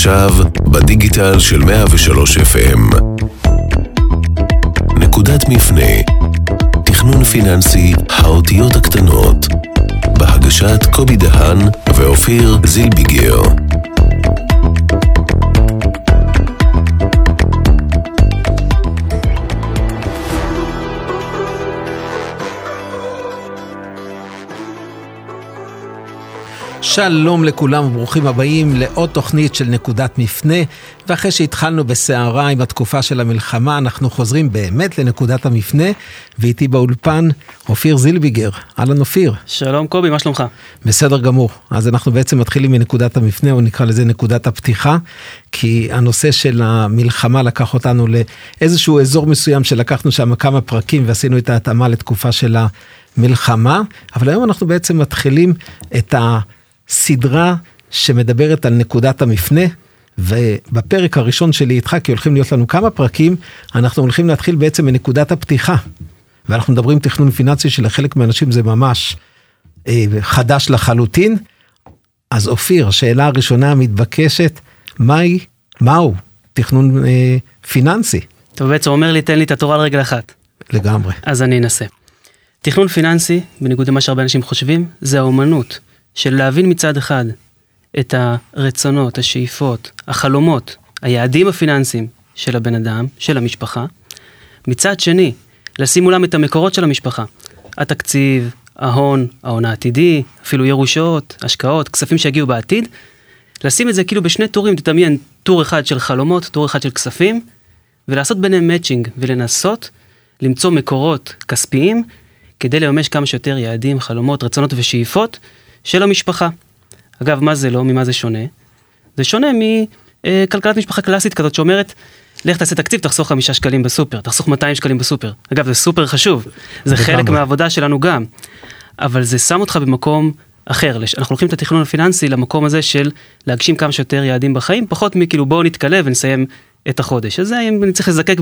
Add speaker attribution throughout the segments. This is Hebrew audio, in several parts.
Speaker 1: עכשיו, בדיגיטל של 103 FM. נקודת מפנה, תכנון פיננסי, האותיות הקטנות, בהגשת קובי דהן ואופיר זילביגר.
Speaker 2: שלום לכולם וברוכים הבאים לעוד תוכנית של נקודת מפנה ואחרי שהתחלנו בסערה עם התקופה של המלחמה אנחנו חוזרים באמת לנקודת המפנה ואיתי באולפן אופיר זילביגר. אהלן אופיר.
Speaker 3: שלום קובי, מה שלומך?
Speaker 2: בסדר גמור. אז אנחנו בעצם מתחילים מנקודת המפנה או נקרא לזה נקודת הפתיחה כי הנושא של המלחמה לקח אותנו לאיזשהו אזור מסוים שלקחנו שם כמה פרקים ועשינו את ההתאמה לתקופה של המלחמה אבל היום אנחנו בעצם מתחילים את ה... סדרה שמדברת על נקודת המפנה, ובפרק הראשון שלי איתך, כי הולכים להיות לנו כמה פרקים, אנחנו הולכים להתחיל בעצם מנקודת הפתיחה. ואנחנו מדברים תכנון פיננסי שלחלק מהאנשים זה ממש אה, חדש לחלוטין. אז אופיר, השאלה הראשונה המתבקשת, מהי, מהו תכנון אה, פיננסי?
Speaker 3: אתה בעצם אומר לי, תן לי את התורה על רגל אחת.
Speaker 2: לגמרי.
Speaker 3: אז אני אנסה. תכנון פיננסי, בניגוד למה שהרבה אנשים חושבים, זה האומנות של להבין מצד אחד את הרצונות, השאיפות, החלומות, היעדים הפיננסיים של הבן אדם, של המשפחה. מצד שני, לשים מולם את המקורות של המשפחה. התקציב, ההון, ההון העתידי, אפילו ירושות, השקעות, כספים שיגיעו בעתיד. לשים את זה כאילו בשני טורים, תדמיין טור אחד של חלומות, טור אחד של כספים, ולעשות ביניהם מאצ'ינג, ולנסות למצוא מקורות כספיים כדי לממש כמה שיותר יעדים, חלומות, רצונות ושאיפות של המשפחה. אגב, מה זה לא? ממה זה שונה? זה שונה מכלכלת משפחה קלאסית כזאת שאומרת, לך תעשה תקציב, תחסוך חמישה שקלים בסופר, תחסוך 200 שקלים בסופר. אגב, זה סופר חשוב, זה חלק מהעבודה שלנו גם. אבל זה שם אותך במקום אחר. אנחנו לוקחים את התכנון הפיננסי למקום הזה של להגשים כמה שיותר יעדים בחיים, פחות מכאילו בואו נתקלה ונסיים את החודש. אז זה אם אני צריך לזקק.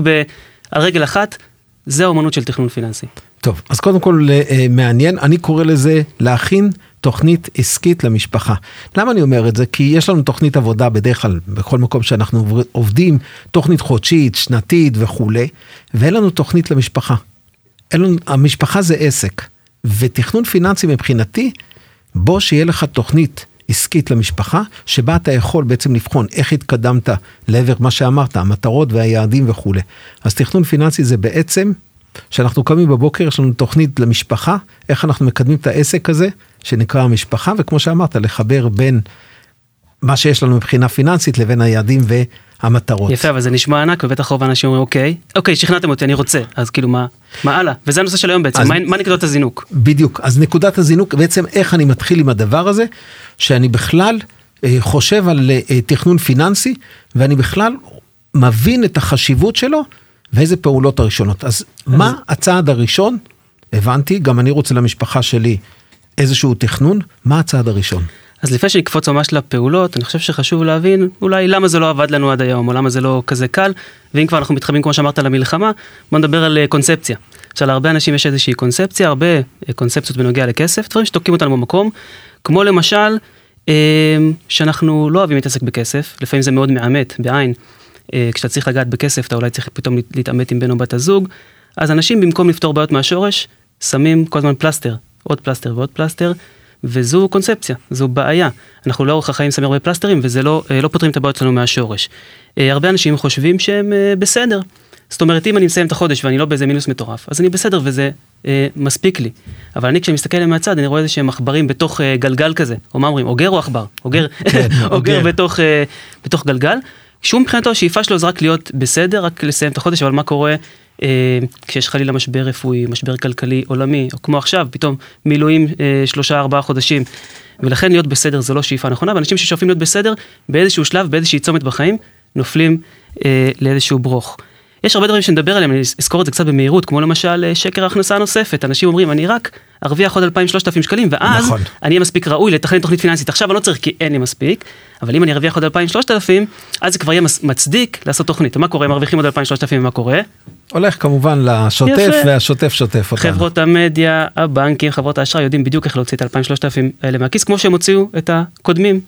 Speaker 3: על רגל אחת, זה האומנות של תכנון פיננסי.
Speaker 2: טוב, אז קודם כל אה, מעניין, אני קורא לזה להכין תוכנית עסקית למשפחה. למה אני אומר את זה? כי יש לנו תוכנית עבודה בדרך כלל בכל מקום שאנחנו עובדים, תוכנית חודשית, שנתית וכולי, ואין לנו תוכנית למשפחה. לנו, המשפחה זה עסק, ותכנון פיננסי מבחינתי, בוא שיהיה לך תוכנית עסקית למשפחה, שבה אתה יכול בעצם לבחון איך התקדמת לעבר מה שאמרת, המטרות והיעדים וכולי. אז תכנון פיננסי זה בעצם שאנחנו קמים בבוקר, יש לנו תוכנית למשפחה, איך אנחנו מקדמים את העסק הזה, שנקרא המשפחה, וכמו שאמרת, לחבר בין מה שיש לנו מבחינה פיננסית לבין היעדים והמטרות.
Speaker 3: יפה, אבל זה נשמע ענק, ובטח רוב האנשים אומרים, אוקיי, אוקיי, שכנעתם אותי, אני רוצה, אז כאילו מה, מה הלאה? וזה הנושא של היום בעצם, אז, מה, מה נקודות הזינוק?
Speaker 2: בדיוק, אז נקודת הזינוק, בעצם איך אני מתחיל עם הדבר הזה, שאני בכלל אה, חושב על אה, תכנון פיננסי, ואני בכלל מבין את החשיבות שלו. ואיזה פעולות הראשונות. אז מה הצעד הראשון? הבנתי, גם אני רוצה למשפחה שלי איזשהו תכנון, מה הצעד הראשון?
Speaker 3: אז לפני שנקפוץ ממש לפעולות, אני חושב שחשוב להבין אולי למה זה לא עבד לנו עד היום, או למה זה לא כזה קל, ואם כבר אנחנו מתחברים כמו שאמרת למלחמה, בוא נדבר על אה, קונספציה. עכשיו להרבה אנשים יש איזושהי קונספציה, הרבה אה, קונספציות בנוגע לכסף, דברים שתוקעים אותנו במקום, כמו למשל, אה, שאנחנו לא אוהבים להתעסק בכסף, לפעמים זה מאוד מעמת, בעין, כשאתה צריך לגעת בכסף, אתה אולי צריך פתאום להתעמת עם בן או בת הזוג. אז אנשים במקום לפתור בעיות מהשורש, שמים כל הזמן פלסטר, עוד פלסטר ועוד פלסטר, וזו קונספציה, זו בעיה. אנחנו לאורך החיים שמים הרבה פלסטרים וזה לא, אה, לא פותרים את הבעיות שלנו מהשורש. אה, הרבה אנשים חושבים שהם בסדר. זאת אומרת, אם אני מסיים את החודש ואני לא באיזה מינוס מטורף, אז אני בסדר וזה אה, מספיק לי. אבל אני כשאני מסתכל עליהם מהצד, אני רואה איזה שהם עכברים בתוך אה, גלגל כזה, או מה אומרים, אוגר או עכבר? אוגר, כן, אוגר בתוך, אה, בתוך גלגל. שהוא מבחינתו השאיפה שלו זה רק להיות בסדר, רק לסיים את החודש, אבל מה קורה אה, כשיש חלילה משבר רפואי, משבר כלכלי עולמי, או כמו עכשיו, פתאום מילואים אה, שלושה ארבעה חודשים. ולכן להיות בסדר זה לא שאיפה נכונה, ואנשים ששואפים להיות בסדר, באיזשהו שלב, באיזושהי צומת בחיים, נופלים אה, לאיזשהו ברוך. יש הרבה דברים שנדבר עליהם, אני אזכור את זה קצת במהירות, כמו למשל אה, שקר ההכנסה הנוספת. אנשים אומרים, אני רק ארוויח עוד 2,000-3,000 שקלים, ואז נכון. אני אהיה מספיק ראוי לתכנן תוכנית פיננסית. עכשיו אני לא צריך כי אין לי מספיק, אבל אם אני ארוויח עוד 2,000-3,000, אז זה כבר יהיה מצדיק לעשות תוכנית. ומה קורה, מרוויחים עוד 2,000-3,000, ומה קורה?
Speaker 2: הולך כמובן לשוטף, יפה. והשוטף שוטף אותנו.
Speaker 3: חברות המדיה, הבנקים, חברות האשראי יודעים בדיוק איך להוציא את ה-2,000-3,000 האלה מהכיס, כמו שהם הוציאו את הקודמים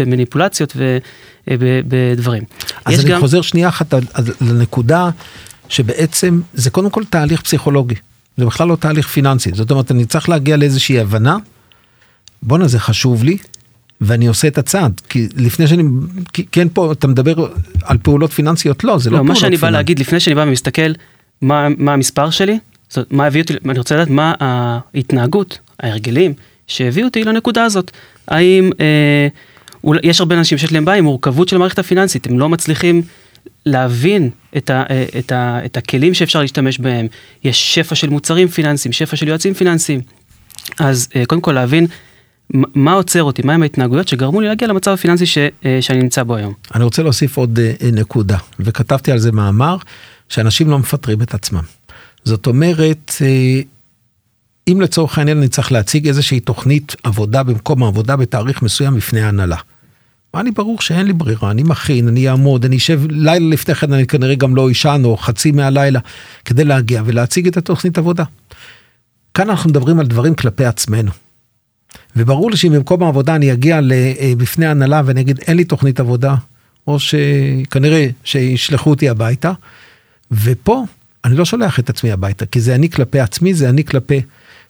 Speaker 3: במניפולציות ובדברים.
Speaker 2: אז אני גם... חוזר שנייה אחת לנקודה שבעצם זה קודם כל תהליך פסיכולוגי, זה בכלל לא תהליך פיננסי, זאת אומרת אני צריך להגיע לאיזושהי הבנה, בואנה זה חשוב לי, ואני עושה את הצעד, כי לפני שאני, כי, כן פה אתה מדבר על פעולות פיננסיות, לא, זה לא, לא פעולות
Speaker 3: פיננסיות. מה שאני בא להגיד לפני שאני בא ומסתכל מה, מה המספר שלי, זאת, מה הביא אותי, אני רוצה לדעת מה ההתנהגות, ההרגלים, שהביאו אותי לנקודה הזאת. האם, אה, יש הרבה אנשים שיש להם בעיה עם מורכבות של המערכת הפיננסית, הם לא מצליחים להבין את, ה, אה, את, ה, את הכלים שאפשר להשתמש בהם. יש שפע של מוצרים פיננסיים, שפע של יועצים פיננסיים. אז אה, קודם כל להבין מה עוצר אותי, מהם ההתנהגויות שגרמו לי להגיע למצב הפיננסי ש, אה, שאני נמצא בו היום.
Speaker 2: אני רוצה להוסיף עוד נקודה, וכתבתי על זה מאמר, שאנשים לא מפטרים את עצמם. זאת אומרת, אם לצורך העניין אני צריך להציג איזושהי תוכנית עבודה במקום העבודה בתאריך מסוים לפני ההנהלה. אני ברור שאין לי ברירה, אני מכין, אני אעמוד, אני אשב לילה לפני כן, אני כנראה גם לא אישן או חצי מהלילה, כדי להגיע ולהציג את התוכנית עבודה. כאן אנחנו מדברים על דברים כלפי עצמנו. וברור לי שאם במקום העבודה אני אגיע בפני ההנהלה ואני אגיד אין לי תוכנית עבודה, או שכנראה שישלחו אותי הביתה, ופה אני לא שולח את עצמי הביתה, כי זה אני כלפי עצמי, זה אני כלפי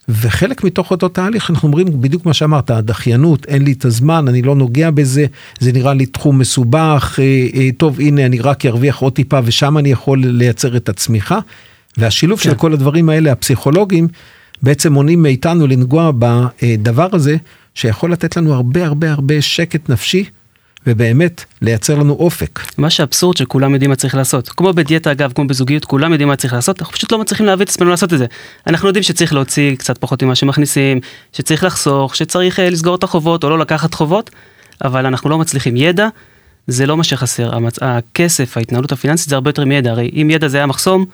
Speaker 2: וחלק מתוך אותו תהליך אנחנו אומרים בדיוק מה שאמרת, הדחיינות, אין לי את הזמן, אני לא נוגע בזה, זה נראה לי תחום מסובך, אה, אה, טוב הנה אני רק ארוויח עוד טיפה ושם אני יכול לייצר את הצמיחה. והשילוב כן. של כל הדברים האלה הפסיכולוגיים בעצם מונעים מאיתנו לנגוע בדבר הזה שיכול לתת לנו הרבה הרבה הרבה שקט נפשי ובאמת לייצר לנו אופק.
Speaker 3: מה שאבסורד שכולם יודעים מה צריך לעשות. כמו בדיאטה אגב, כמו בזוגיות, כולם יודעים מה צריך לעשות, אנחנו פשוט לא מצליחים להביא את עצמנו לעשות את זה. אנחנו יודעים שצריך להוציא קצת פחות ממה שמכניסים, שצריך לחסוך, שצריך uh, לסגור את החובות או לא לקחת חובות, אבל אנחנו לא מצליחים. ידע זה לא מה שחסר, המצ... הכסף, ההתנהלות הפיננסית זה הרבה יותר מידע, הרי אם ידע זה היה מחסום,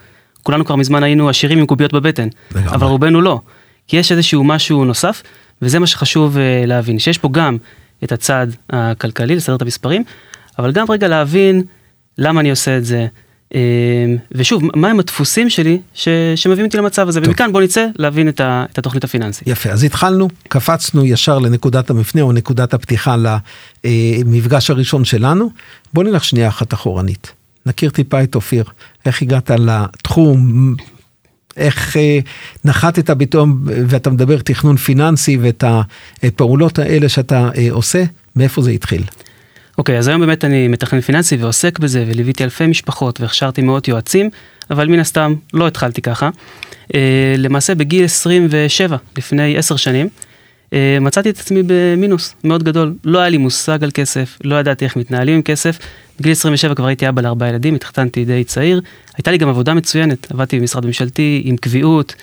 Speaker 3: כולנו כבר מזמן היינו עשירים עם קוביות בבטן, אבל רובנו לא. כי יש איזשהו משהו נוסף, וזה מה שחשוב uh, להבין, שיש פה גם את הצד הכלכלי, לסדר את המספרים, אבל גם רגע להבין למה אני עושה את זה. אמ, ושוב, מהם הדפוסים שלי ש, שמביאים אותי למצב הזה, טוב. ומכאן בוא נצא להבין את, ה, את התוכנית הפיננסית.
Speaker 2: יפה, אז התחלנו, קפצנו ישר לנקודת המפנה או נקודת הפתיחה למפגש הראשון שלנו. בוא נלך שנייה אחת אחורנית. נכיר טיפה את אופיר, איך הגעת לתחום, איך אה, נחתת פתאום ואתה מדבר תכנון פיננסי ואת הפעולות האלה שאתה אה, עושה, מאיפה זה התחיל?
Speaker 3: אוקיי, okay, אז היום באמת אני מתכנן פיננסי ועוסק בזה וליוויתי אלפי משפחות והכשרתי מאות יועצים, אבל מן הסתם לא התחלתי ככה. אה, למעשה בגיל 27, לפני 10 שנים, מצאתי את עצמי במינוס מאוד גדול. לא היה לי מושג על כסף, לא ידעתי איך מתנהלים עם כסף. בגיל 27 כבר הייתי אבא לארבעה ילדים, התחתנתי די צעיר. הייתה לי גם עבודה מצוינת, עבדתי במשרד ממשלתי עם קביעות.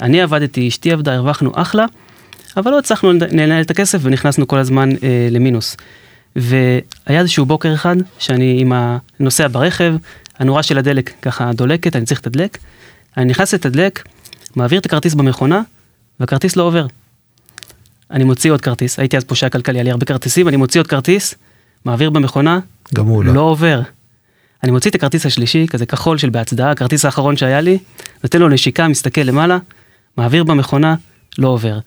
Speaker 3: אני עבדתי, אשתי עבדה, הרווחנו אחלה, אבל לא הצלחנו לנהל את הכסף ונכנסנו כל הזמן אה, למינוס. והיה איזשהו בוקר אחד שאני עם הנוסע ברכב, הנורה של הדלק ככה דולקת, אני צריך לתדלק. אני נכנס לתדלק, מעביר את הכרטיס במכונה, והכרטיס לא עובר. אני מוציא עוד כרטיס, הייתי אז פושע כלכלי, היה לי הרבה כרטיסים, אני מוציא עוד כרטיס, מעביר במכונה,
Speaker 2: גם הוא לא.
Speaker 3: לא עובר. אני מוציא את הכרטיס השלישי, כזה כחול של בהצדעה, הכרטיס האחרון שהיה לי, נותן לו נשיקה, מסתכל למעלה, מעביר במכונה, לא עובר.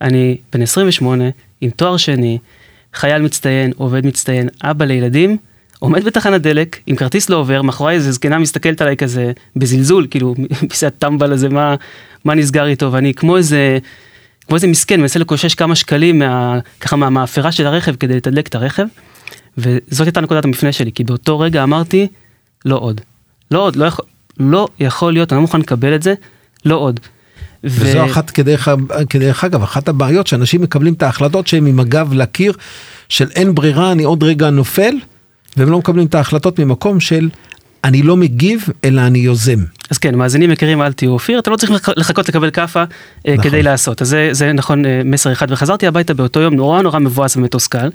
Speaker 3: אני בן 28, עם תואר שני, חייל מצטיין, עובד מצטיין, אבא לילדים, עומד בתחנת דלק, עם כרטיס לא עובר, מאחורי איזה זקנה מסתכלת עליי כזה בזלזול, כאילו, פיסת טמבל הזה, מה, מה נסגר איתו, ואני כמו איזה כמו איזה מסכן, מנסה לקושש כמה שקלים מה, ככה מהמאפרה של הרכב כדי לתדלק את הרכב. וזאת הייתה נקודת המפנה שלי, כי באותו רגע אמרתי, לא עוד. לא עוד, לא יכול, לא יכול להיות, אני לא מוכן לקבל את זה, לא עוד.
Speaker 2: וזו ו... אחת, כדרך, כדרך אגב, אחת הבעיות שאנשים מקבלים את ההחלטות שהם עם הגב לקיר, של אין ברירה, אני עוד רגע נופל, והם לא מקבלים את ההחלטות ממקום של אני לא מגיב, אלא אני יוזם.
Speaker 3: אז כן, מאזינים יקרים, אל תהיו אופיר, אתה לא צריך לחכות לקבל כאפה אה, נכון. כדי לעשות. אז זה, זה נכון אה, מסר אחד, וחזרתי הביתה באותו יום נורא נורא מבואס ומתוסכל,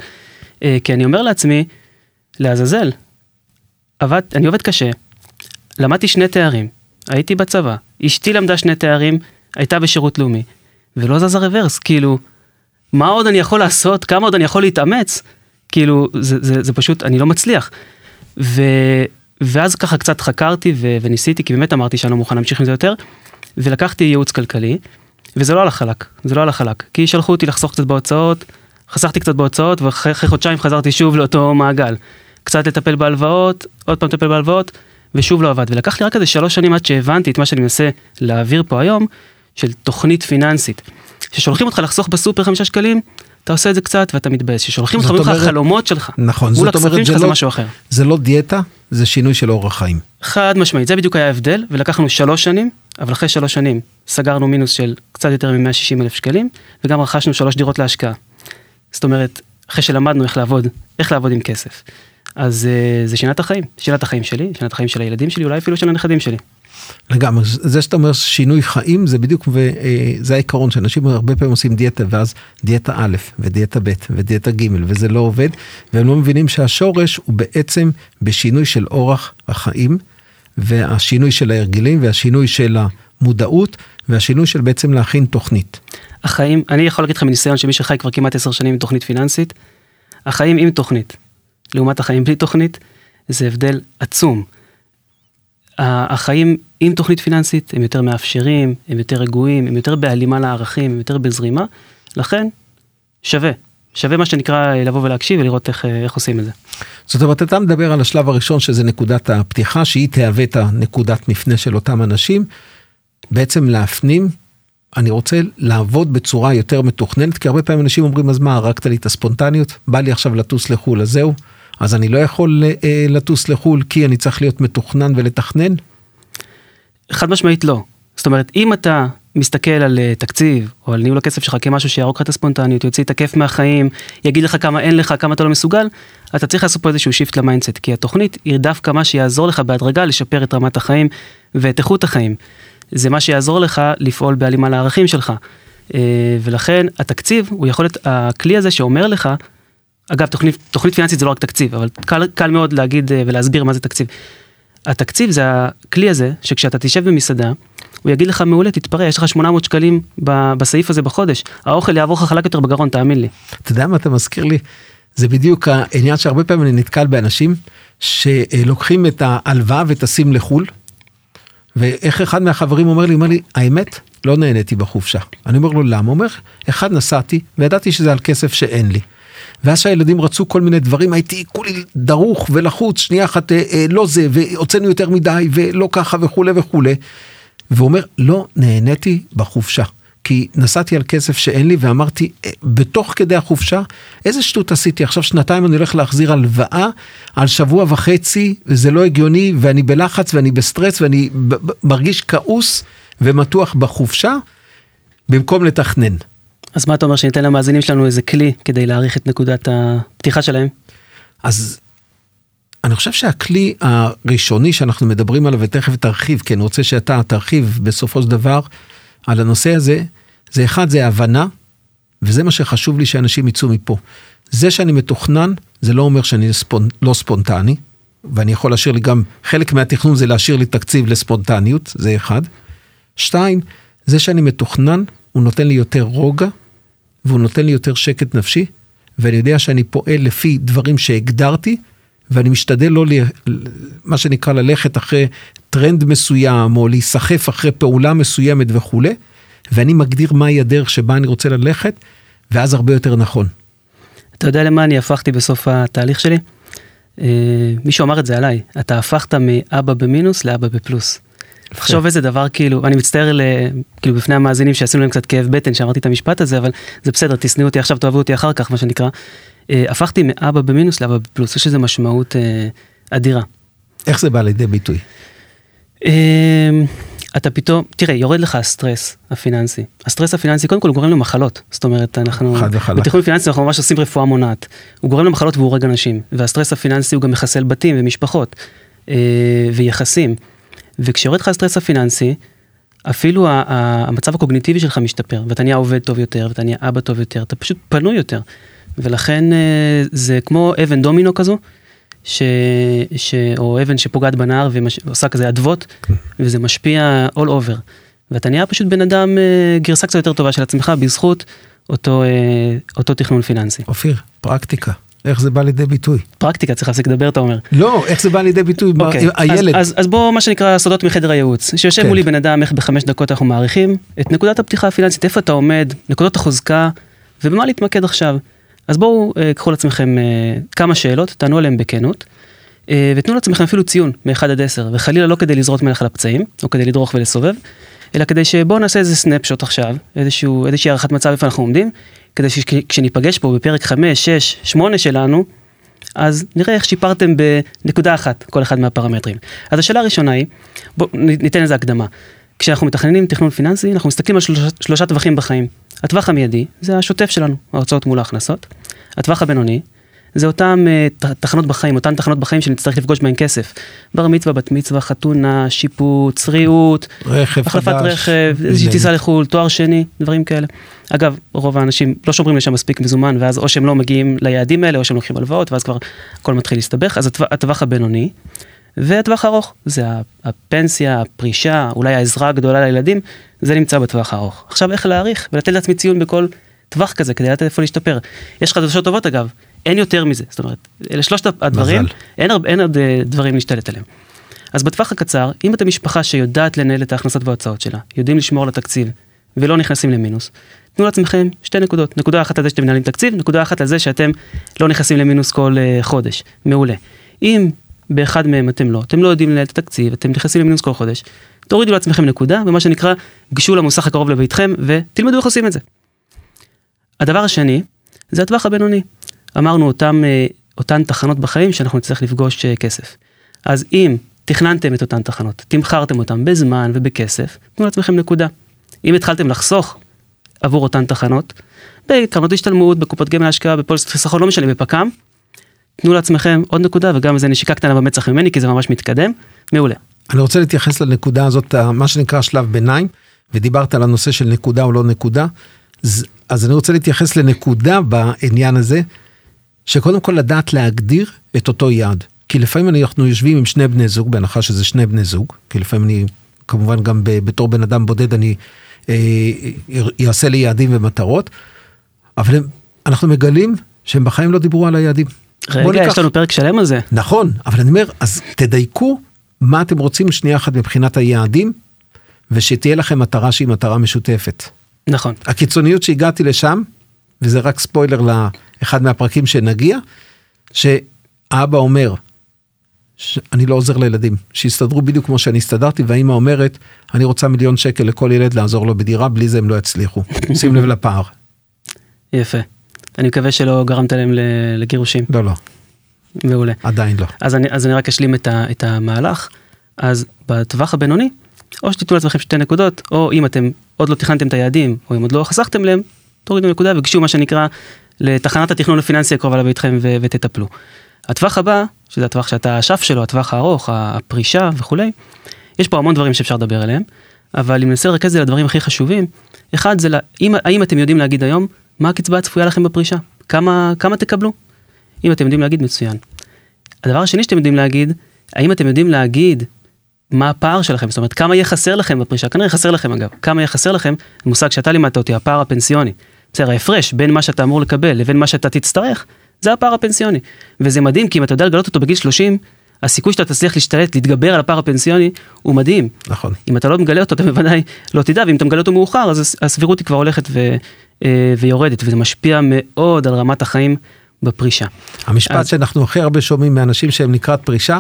Speaker 3: אה, כי אני אומר לעצמי, לעזאזל, עבד, אני עובד קשה, למדתי שני תארים, הייתי בצבא, אשתי למדה שני תארים, הייתה בשירות לאומי, ולא זז הרוורס, כאילו, מה עוד אני יכול לעשות, כמה עוד אני יכול להתאמץ, כאילו, זה, זה, זה פשוט, אני לא מצליח. ו... ואז ככה קצת חקרתי ו- וניסיתי, כי באמת אמרתי שאני לא מוכן להמשיך עם זה יותר, ולקחתי ייעוץ כלכלי, וזה לא הלך חלק, זה לא הלך חלק, כי שלחו אותי לחסוך קצת בהוצאות, חסכתי קצת בהוצאות ואחרי חודשיים חזרתי שוב לאותו מעגל. קצת לטפל בהלוואות, עוד פעם לטפל בהלוואות, ושוב לא עבד. ולקח לי רק איזה שלוש שנים עד שהבנתי את מה שאני מנסה להעביר פה היום, של תוכנית פיננסית. כששולחים אותך לחסוך בסופר חמישה שקלים, אתה עושה את זה קצת ואתה מתבאס. אומרים לך
Speaker 2: אומרת-
Speaker 3: החלומות שלך,
Speaker 2: נכון,
Speaker 3: מול
Speaker 2: זאת אומרת,
Speaker 3: הכספים
Speaker 2: זה לא-
Speaker 3: משהו אחר.
Speaker 2: זה לא דיאטה, זה שינוי של אורח חיים.
Speaker 3: חד משמעית, זה בדיוק היה ההבדל, ולקחנו שלוש שנים, אבל אחרי שלוש שנים סגרנו מינוס של קצת יותר מ-160 אלף שקלים, וגם רכשנו שלוש דירות להשקעה. זאת אומרת, אחרי שלמדנו איך לעבוד, איך לעבוד עם כסף. אז אה, זה שינה את החיים, שינה את החיים שלי, שינה את החיים של הילדים שלי, אולי אפילו של הנכדים שלי.
Speaker 2: לגמרי, זה שאתה אומר שינוי חיים זה בדיוק, וזה העיקרון שאנשים הרבה פעמים עושים דיאטה ואז דיאטה א' ודיאטה ב' ודיאטה ג' וזה לא עובד, והם לא מבינים שהשורש הוא בעצם בשינוי של אורח החיים, והשינוי של ההרגלים והשינוי של המודעות והשינוי של בעצם להכין תוכנית.
Speaker 3: החיים, אני יכול להגיד לך מניסיון שמי שחי כבר כמעט עשר שנים עם תוכנית פיננסית, החיים עם תוכנית, לעומת החיים בלי תוכנית, זה הבדל עצום. החיים עם תוכנית פיננסית הם יותר מאפשרים, הם יותר רגועים, הם יותר בהלימה לערכים, הם יותר בזרימה, לכן שווה, שווה מה שנקרא לבוא ולהקשיב ולראות איך, אה, איך עושים את זה.
Speaker 2: זאת אומרת, אתה מדבר על השלב הראשון שזה נקודת הפתיחה, שהיא תהווה את הנקודת מפנה של אותם אנשים, בעצם להפנים, אני רוצה לעבוד בצורה יותר מתוכננת, כי הרבה פעמים אנשים אומרים, אז מה, הרגת לי את הספונטניות? בא לי עכשיו לטוס לחו"ל, אז זהו. אז אני לא יכול אה, לטוס לחו"ל כי אני צריך להיות מתוכנן ולתכנן?
Speaker 3: חד משמעית לא. זאת אומרת, אם אתה מסתכל על אה, תקציב או על ניהול הכסף שלך כמשהו שיהרוג לך את הספונטניות, יוציא את הכיף מהחיים, יגיד לך כמה אין לך, כמה אתה לא מסוגל, אתה צריך לעשות פה איזשהו shift ל mindset, כי התוכנית היא דווקא מה שיעזור לך בהדרגה לשפר את רמת החיים ואת איכות החיים. זה מה שיעזור לך לפעול בהלימה לערכים שלך. אה, ולכן התקציב הוא יכול להיות הכלי הזה שאומר לך, אגב תוכנית, תוכנית פיננסית זה לא רק תקציב, אבל קל, קל מאוד להגיד אה, ולהסביר מה זה תקציב. התקציב זה הכלי הזה שכשאתה תשב במסעדה, הוא יגיד לך מעולה תתפרע יש לך 800 שקלים ב- בסעיף הזה בחודש, האוכל יעבור לך חלק יותר בגרון תאמין לי.
Speaker 2: אתה יודע מה אתה מזכיר לי? זה בדיוק העניין שהרבה פעמים אני נתקל באנשים שלוקחים את ההלוואה וטסים לחו"ל, ואיך אחד מהחברים אומר לי, אומר לי, האמת, לא נהניתי בחופשה. אני אומר לו, למה? הוא אומר, אחד נסעתי, וידעתי שזה על כסף שאין לי. ואז שהילדים רצו כל מיני דברים, הייתי כולי דרוך ולחוץ, שנייה אחת אה, אה, לא זה, והוצאנו יותר מדי, ולא ככה וכולי וכולי. והוא אומר, לא נהניתי בחופשה. כי נסעתי על כסף שאין לי ואמרתי, "אה, בתוך כדי החופשה, איזה שטות עשיתי, עכשיו שנתיים אני הולך להחזיר הלוואה על שבוע וחצי, וזה לא הגיוני, ואני בלחץ ואני בסטרס ואני מרגיש כעוס ומתוח בחופשה, במקום לתכנן.
Speaker 3: אז מה אתה אומר שניתן למאזינים שלנו איזה כלי כדי להעריך את נקודת הפתיחה שלהם?
Speaker 2: אז אני חושב שהכלי הראשוני שאנחנו מדברים עליו, ותכף תרחיב, כי אני רוצה שאתה תרחיב בסופו של דבר על הנושא הזה, זה אחד, זה הבנה, וזה מה שחשוב לי שאנשים יצאו מפה. זה שאני מתוכנן, זה לא אומר שאני ספונ... לא ספונטני, ואני יכול להשאיר לי גם, חלק מהתכנון זה להשאיר לי תקציב לספונטניות, זה אחד. שתיים, זה שאני מתוכנן, הוא נותן לי יותר רוגע, והוא נותן לי יותר שקט נפשי, ואני יודע שאני פועל לפי דברים שהגדרתי, ואני משתדל לא, ל... מה שנקרא, ללכת אחרי טרנד מסוים, או להיסחף אחרי פעולה מסוימת וכולי, ואני מגדיר מהי הדרך שבה אני רוצה ללכת, ואז הרבה יותר נכון.
Speaker 3: אתה יודע למה אני הפכתי בסוף התהליך שלי? אה, מישהו אמר את זה עליי, אתה הפכת מאבא במינוס לאבא בפלוס. תחשוב איזה דבר כאילו, אני מצטער ל, כאילו בפני המאזינים שעשינו להם קצת כאב בטן שאמרתי את המשפט הזה, אבל זה בסדר, תשנאו אותי עכשיו, תאהבו אותי אחר כך, מה שנקרא. אה, הפכתי מאבא במינוס לאבא בפלוס, יש לזה משמעות אה, אדירה.
Speaker 2: איך זה בא לידי ביטוי?
Speaker 3: אה, אתה פתאום, תראה, יורד לך הסטרס הפיננסי. הסטרס הפיננסי קודם כל גורם למחלות. זאת אומרת, אנחנו,
Speaker 2: חד וחלק.
Speaker 3: בתכנון פיננסי אנחנו ממש עושים רפואה מונעת. הוא גורם למחלות והוא הורג אנשים. והסטרס הפיננסי הוא גם מחסל בתים ומשפחות אה, ויחסים. וכשיורד לך הסטרס הפיננסי, אפילו המצב הקוגניטיבי שלך משתפר, ואתה נהיה עובד טוב יותר, ואתה נהיה אבא טוב יותר, אתה פשוט פנוי יותר. ולכן אה, זה כמו אבן דומינו כזו, ש... ש... או אבן שפוגעת בנהר ועושה כזה אדוות, וזה משפיע all over. ואתה נהיה פשוט בן אדם אה, גרסה קצת יותר טובה של עצמך בזכות אותו, אה, אותו תכנון פיננסי.
Speaker 2: אופיר, פרקטיקה, איך זה בא לידי ביטוי?
Speaker 3: פרקטיקה, צריך להפסיק לדבר, אתה אומר.
Speaker 2: לא, איך זה בא לידי ביטוי? מה-
Speaker 3: אוקיי,
Speaker 2: הילד,
Speaker 3: אז, אז, אז בוא מה שנקרא סודות מחדר הייעוץ, שיושב
Speaker 2: כן.
Speaker 3: מולי בן אדם איך בחמש דקות אנחנו מעריכים את נקודת הפתיחה הפיננסית, איפה אתה עומד, נקודות החוזקה, ובמה להתמקד עכשיו. אז בואו אה, קחו לעצמכם אה, כמה שאלות, תענו עליהן בכנות, אה, ותנו לעצמכם אפילו ציון מ-1 עד 10, וחלילה לא כדי לזרות מלך על הפצעים, או כדי לדרוך ולסובב, אלא כדי שבואו נעשה איזה סנפשוט עכשיו, איזשהו, איזושהי הערכת מצב איפה אנחנו עומדים, כדי שכשניפגש פה בפרק 5, 6, 8 שלנו, אז נראה איך שיפרתם בנקודה אחת כל אחד מהפרמטרים. אז השאלה הראשונה היא, בואו ניתן איזה הקדמה. כשאנחנו מתכננים תכנון פיננסי, אנחנו מסתכלים על שלושה, שלושה טווחים בחיים. הטווח המיידי זה השוטף שלנו, ההוצאות מול ההכנסות. הטווח הבינוני זה אותם uh, תחנות בחיים, אותן תחנות בחיים שנצטרך לפגוש בהן כסף. בר מצווה, בת מצווה, חתונה, שיפוץ, ריהוט, החלפת. רכב, איזושהי טיסה לחו"ל, תואר שני, דברים כאלה. אגב, רוב האנשים לא שומרים לשם מספיק מזומן, ואז או שהם לא מגיעים ליעדים האלה, או שהם לוקחים הלוואות, ואז כבר הכל מתחיל להסתבך. אז הטווח הבינוני, והטווח הארוך, זה הפנסיה, הפרישה, אולי העזרה הגדולה לילדים, זה נמצא בטווח הארוך. עכשיו איך להעריך ולתת לעצמי ציון בכל טווח כזה כדי לדעת איפה להשתפר. יש חדשות טובות אגב, אין יותר מזה, זאת אומרת, אלה שלושת הדברים,
Speaker 2: מזל.
Speaker 3: אין, הרבה- אין עוד אה, דברים להשתלט עליהם. אז בטווח הקצר, אם אתם משפחה שיודעת לנהל את ההכנסות וההוצאות שלה, יודעים לשמור על התקציב ולא נכנסים למינוס, תנו לעצמכם שתי נקודות, נקודה אחת על זה שאתם מנהלים תקציב, נקודה אחת על זה שאתם לא נכנסים למינוס כל uh, חודש, מעולה. אם באחד מהם אתם לא, אתם לא יודעים לנהל את התקציב, אתם נכנסים למינוס כל חודש, תורידו לעצמכם נקודה, ומה שנקרא, גשו למוסך הקרוב לביתכם ותלמדו איך עושים את זה. הדבר השני, זה הטווח הבינוני. אמרנו אותם, אה, אותן תחנות בחיים שאנחנו נצטרך לפגוש אה, כסף. אז אם תכננתם את אותן תחנות, תמכרתם אותן בזמן ובכסף, תנו לעצמכם נקודה. אם התחלתם לחסוך עבור אותן תחנות, בקרנות השתלמות, בקופות גמל להשקעה, בפוליסת חיסכון, לא משנה, בפק"ם, תנו לעצמכם עוד נקודה וגם איזה נשיקה קטנה במצח ממני כי זה ממש מתקדם, מעולה.
Speaker 2: אני רוצה להתייחס לנקודה הזאת, מה שנקרא שלב ביניים, ודיברת על הנושא של נקודה או לא נקודה, אז אני רוצה להתייחס לנקודה בעניין הזה, שקודם כל לדעת להגדיר את אותו יעד. כי לפעמים אנחנו יושבים עם שני בני זוג, בהנחה שזה שני בני זוג, כי לפעמים אני, כמובן גם בתור בן אדם בודד, אני אה, אעשה לי יעדים ומטרות, אבל הם, אנחנו מגלים שהם בחיים לא דיברו על היעדים.
Speaker 3: רגע,
Speaker 2: ניקח-
Speaker 3: יש לנו פרק שלם על זה.
Speaker 2: נכון, אבל אני אומר, אז תדייקו מה אתם רוצים שנייה אחת מבחינת היעדים, ושתהיה לכם מטרה שהיא מטרה משותפת.
Speaker 3: נכון.
Speaker 2: הקיצוניות שהגעתי לשם, וזה רק ספוילר לאחד מהפרקים שנגיע, שאבא אומר, אני לא עוזר לילדים, שיסתדרו בדיוק כמו שאני הסתדרתי, והאימא אומרת, אני רוצה מיליון שקל לכל ילד לעזור לו בדירה, בלי זה הם לא יצליחו. שים לב לפער.
Speaker 3: יפה. אני מקווה שלא גרמת להם לגירושים.
Speaker 2: לא, לא,
Speaker 3: מעולה.
Speaker 2: עדיין לא.
Speaker 3: אז אני, אז אני רק אשלים את, ה, את המהלך. אז בטווח הבינוני, או שתיתנו לעצמכם שתי נקודות, או אם אתם עוד לא תכננתם את היעדים, או אם עוד לא חסכתם להם, תורידו נקודה וגשו מה שנקרא לתחנת התכנון הפיננסי הקרובה לביתכם ו- ותטפלו. הטווח הבא, שזה הטווח שאתה האשף שלו, הטווח הארוך, הפרישה וכולי, יש פה המון דברים שאפשר לדבר עליהם, אבל אם ננסה לרכז את זה לדברים הכי חשובים, אחד זה, לה, אם, האם אתם יודעים להגיד היום, מה הקצבה הצפויה לכם בפרישה? כמה, כמה תקבלו? אם אתם יודעים להגיד, מצוין. הדבר השני שאתם יודעים להגיד, האם אתם יודעים להגיד מה הפער שלכם, זאת אומרת כמה יהיה חסר לכם בפרישה, כנראה חסר לכם אגב, כמה יהיה חסר לכם, מושג שאתה לימדת אותי, הפער הפנסיוני. בסדר, ההפרש בין מה שאתה אמור לקבל לבין מה שאתה תצטרך, זה הפער הפנסיוני. וזה מדהים, כי אם אתה יודע לגלות אותו בגיל 30, הסיכוי שאתה תצליח להשתלט, להתגבר על הפער הפנסיוני, הוא מדהים.
Speaker 2: נכון.
Speaker 3: אם אתה לא מגלה אותו, אתה בוודאי לא תדע, ואם אתה מגלה אותו מאוחר, אז הס- הסבירות היא כבר הולכת ו, אה, ויורדת, וזה משפיע מאוד על רמת החיים בפרישה.
Speaker 2: המשפט
Speaker 3: אז-
Speaker 2: שאנחנו הכי הרבה שומעים מאנשים שהם לקראת פרישה,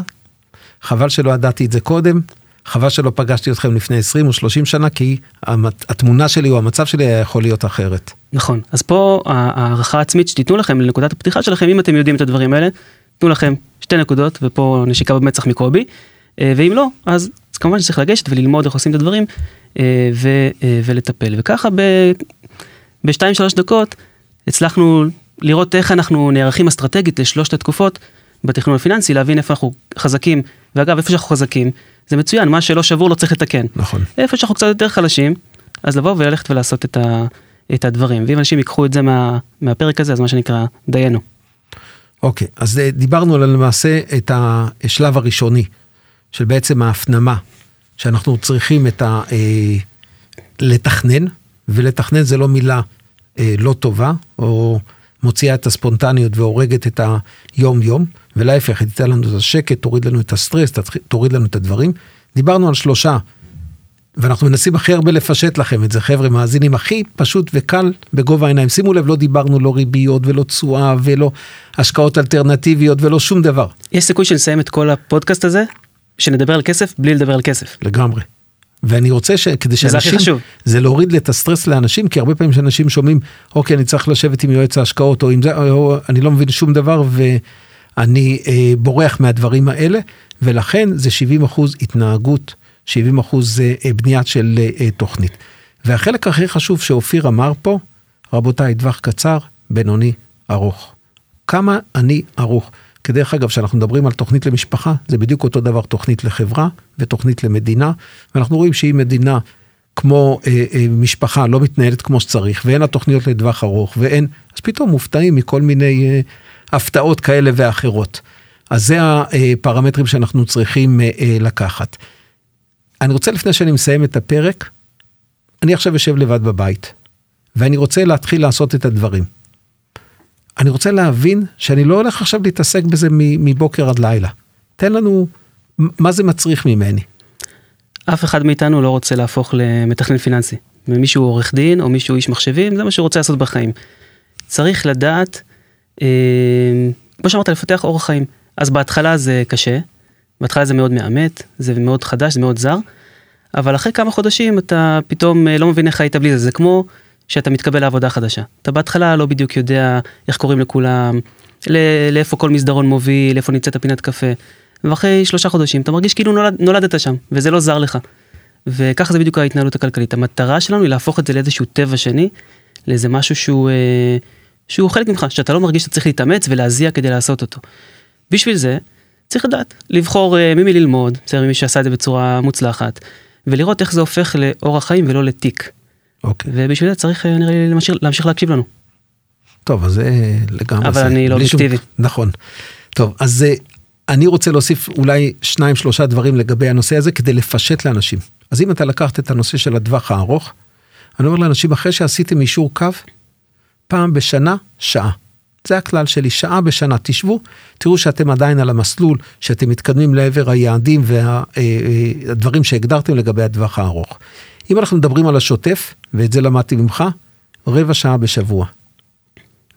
Speaker 2: חבל שלא ידעתי את זה קודם, חבל שלא פגשתי אתכם לפני 20 או 30 שנה, כי התמונה שלי או המצב שלי היה יכול להיות אחרת.
Speaker 3: נכון, אז פה ה- הערכה העצמית שתיתנו לכם לנקודת הפתיחה שלכם, אם אתם יודעים את הדברים האלה, תנו לכם שתי נקודות, ופה נשיקה במצח מקובי, אה, ואם לא, אז, אז כמובן שצריך לגשת וללמוד איך עושים את הדברים, אה, ו, אה, ולטפל. וככה ב, בשתיים שלוש דקות הצלחנו לראות איך אנחנו נערכים אסטרטגית לשלושת התקופות בתכנון הפיננסי, להבין איפה אנחנו חזקים, ואגב, איפה שאנחנו חזקים, זה מצוין, מה שלא שבור לא צריך לתקן.
Speaker 2: נכון.
Speaker 3: איפה שאנחנו קצת יותר חלשים, אז לבוא וללכת ולעשות את, ה, את הדברים. ואם אנשים ייקחו את זה מה, מהפרק הזה, אז מה שנקרא, דיינו.
Speaker 2: אוקיי, אז אה, דיברנו על למעשה את השלב הראשוני, של בעצם ההפנמה, שאנחנו צריכים את ה... אה, לתכנן, ולתכנן זה לא מילה אה, לא טובה, או מוציאה את הספונטניות והורגת את היום-יום, ולהפך, היא תיתן לנו את השקט, תוריד לנו את הסטרס, תוריד לנו את הדברים. דיברנו על שלושה ואנחנו מנסים הכי הרבה לפשט לכם את זה, חבר'ה מאזינים, הכי פשוט וקל בגובה העיניים. שימו לב, לא דיברנו לא ריביות ולא תשואה ולא השקעות אלטרנטיביות ולא שום דבר.
Speaker 3: יש סיכוי שנסיים את כל הפודקאסט הזה, שנדבר על כסף בלי לדבר על כסף.
Speaker 2: לגמרי. ואני רוצה ש... כדי
Speaker 3: וזה הכי
Speaker 2: שאנשים...
Speaker 3: חשוב.
Speaker 2: זה להוריד את הסטרס לאנשים, כי הרבה פעמים שאנשים שומעים, אוקיי, אני צריך לשבת עם יועץ ההשקעות, או עם זה, או אני לא מבין שום דבר, ואני אה, בורח מהדברים האלה, ולכן זה 70 אחוז התנהגות, 70 אחוז זה אה, בנייה של אה, אה, תוכנית. והחלק הכי חשוב שאופיר אמר פה, רבותיי, טווח קצר, בינוני, ארוך. כמה אני ערוך. כי דרך אגב, כשאנחנו מדברים על תוכנית למשפחה, זה בדיוק אותו דבר תוכנית לחברה ותוכנית למדינה, ואנחנו רואים שהיא מדינה כמו אה, אה, משפחה לא מתנהלת כמו שצריך, ואין לה תוכניות לטווח ארוך, ואין, אז פתאום מופתעים מכל מיני אה, הפתעות כאלה ואחרות. אז זה הפרמטרים שאנחנו צריכים אה, אה, לקחת. אני רוצה לפני שאני מסיים את הפרק, אני עכשיו יושב לבד בבית, ואני רוצה להתחיל לעשות את הדברים. אני רוצה להבין שאני לא הולך עכשיו להתעסק בזה מבוקר עד לילה. תן לנו, מה זה מצריך ממני.
Speaker 3: אף אחד מאיתנו לא רוצה להפוך למתכנן פיננסי. ומישהו עורך דין או מישהו איש מחשבים, זה מה שהוא רוצה לעשות בחיים. צריך לדעת, כמו שאמרת, לפתח אורח חיים. אז בהתחלה זה קשה, בהתחלה זה מאוד מאמת, זה מאוד חדש, זה מאוד זר, אבל אחרי כמה חודשים אתה פתאום אה, לא מבין איך היית בלי זה, זה כמו שאתה מתקבל לעבודה חדשה. אתה בהתחלה לא בדיוק יודע איך קוראים לכולם, לאיפה כל מסדרון מוביל, איפה נמצאת הפינת קפה. ואחרי שלושה חודשים אתה מרגיש כאילו נולד, נולדת שם, וזה לא זר לך. וככה זה בדיוק ההתנהלות הכלכלית. המטרה שלנו היא להפוך את זה לאיזשהו טבע שני, לאיזה משהו שהוא, אה, שהוא חלק ממך, שאתה לא מרגיש שאתה צריך להתאמץ ולהזיע כדי לעשות אותו. בשביל זה, צריך לדעת, לבחור אה, ממי ללמוד, בסדר, ממי שעשה את זה בצורה מוצלחת, ולראות איך זה הופך לאורח חיים ולא לתיק.
Speaker 2: אוקיי.
Speaker 3: ובשביל זה צריך, אה, נראה לי, להמשיך, להמשיך להקשיב לנו.
Speaker 2: טוב, אז זה לגמרי
Speaker 3: אבל
Speaker 2: זה.
Speaker 3: אני לא
Speaker 2: בלי שום-
Speaker 3: אובייקטיבי.
Speaker 2: נכון. טוב, אז אה, אני רוצה להוסיף אולי שניים שלושה דברים לגבי הנושא הזה כדי לפשט לאנשים. אז אם אתה לקחת את הנושא של הטווח הארוך, אני אומר לאנשים אחרי שעשיתם אישור קו, פעם בשנה, שעה. זה הכלל שלי, שעה בשנה. תשבו, תראו שאתם עדיין על המסלול, שאתם מתקדמים לעבר היעדים והדברים שהגדרתם לגבי הטווח הארוך. אם אנחנו מדברים על השוטף, ואת זה למדתי ממך, רבע שעה בשבוע.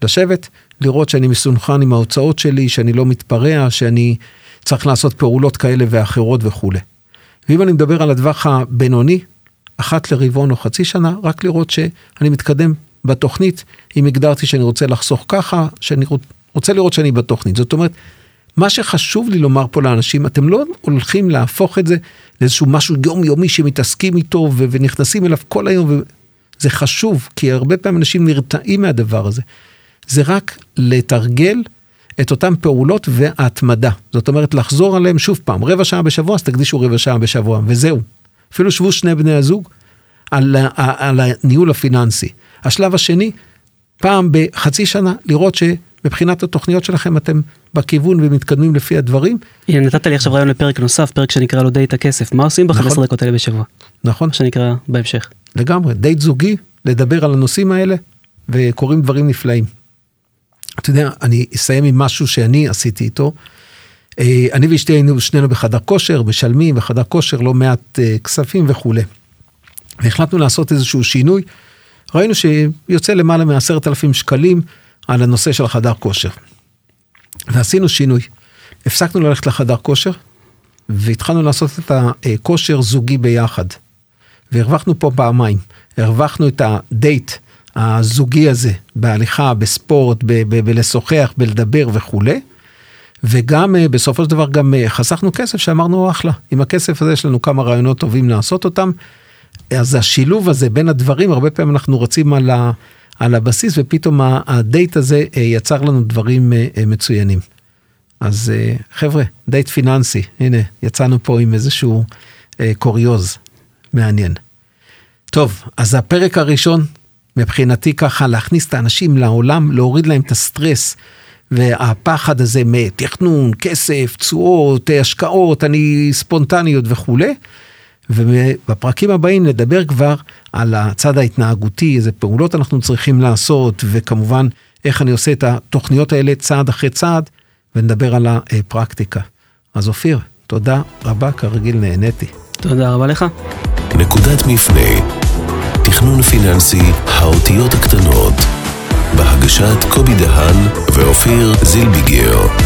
Speaker 2: לשבת, לראות שאני מסונכרן עם ההוצאות שלי, שאני לא מתפרע, שאני צריך לעשות פעולות כאלה ואחרות וכולי. ואם אני מדבר על הטווח הבינוני, אחת לרבעון או חצי שנה, רק לראות שאני מתקדם בתוכנית, אם הגדרתי שאני רוצה לחסוך ככה, שאני רוצ- רוצה לראות שאני בתוכנית. זאת אומרת, מה שחשוב לי לומר פה לאנשים, אתם לא הולכים להפוך את זה לאיזשהו משהו יומיומי שמתעסקים איתו ו- ונכנסים אליו כל היום, וזה חשוב, כי הרבה פעמים אנשים נרתעים מהדבר הזה. זה רק לתרגל את אותן פעולות וההתמדה. זאת אומרת, לחזור עליהם שוב פעם, רבע שעה בשבוע, אז תקדישו רבע שעה בשבוע, וזהו. אפילו שבו שני בני הזוג על, על הניהול הפיננסי. השלב השני, פעם בחצי שנה, לראות שמבחינת התוכניות שלכם אתם בכיוון ומתקדמים לפי הדברים,
Speaker 3: הנה, נתת לי עכשיו רעיון לפרק נוסף, פרק שנקרא לו דייט הכסף. מה עושים ב-15
Speaker 2: נכון.
Speaker 3: דקות האלה בשבוע?
Speaker 2: נכון?
Speaker 3: מה שנקרא בהמשך.
Speaker 2: לגמרי, דייט זוגי, לדבר על הנושאים האלה, וקורים דברים נפלאים. אתה יודע, אני אסיים עם משהו שאני עשיתי איתו. אה, אני ואשתי היינו שנינו בחדר כושר, משלמים בחדר כושר לא מעט אה, כספים וכולי. והחלטנו לעשות איזשהו שינוי. ראינו שיוצא למעלה מעשרת אלפים שקלים על הנושא של חדר כושר. ועשינו שינוי. הפסקנו ללכת לחדר כושר, והתחלנו לעשות את הכושר זוגי ביחד. והרווחנו פה פעמיים. הרווחנו את הדייט הזוגי הזה בהליכה, בספורט, ב- ב- בלשוחח, בלדבר וכולי. וגם אה, בסופו של דבר גם אה, חסכנו כסף שאמרנו אחלה, עם הכסף הזה יש לנו כמה רעיונות טובים לעשות אותם. אז השילוב הזה בין הדברים, הרבה פעמים אנחנו רצים על, ה, על הבסיס ופתאום הדייט הזה אה, יצר לנו דברים אה, אה, מצוינים. אז חבר'ה, דייט פיננסי, הנה, יצאנו פה עם איזשהו קוריוז מעניין. טוב, אז הפרק הראשון, מבחינתי ככה, להכניס את האנשים לעולם, להוריד להם את הסטרס והפחד הזה מתכנון, כסף, תשואות, השקעות, אני ספונטניות וכולי. ובפרקים הבאים נדבר כבר על הצד ההתנהגותי, איזה פעולות אנחנו צריכים לעשות, וכמובן איך אני עושה את התוכניות האלה צעד אחרי צעד, ונדבר על הפרקטיקה. אז אופיר, תודה רבה, כרגיל נהניתי.
Speaker 3: תודה רבה לך.
Speaker 1: נקודת מפנה. תכנון פיננסי, האותיות הקטנות. בהגשת קובי דהן ואופיר זילביגר.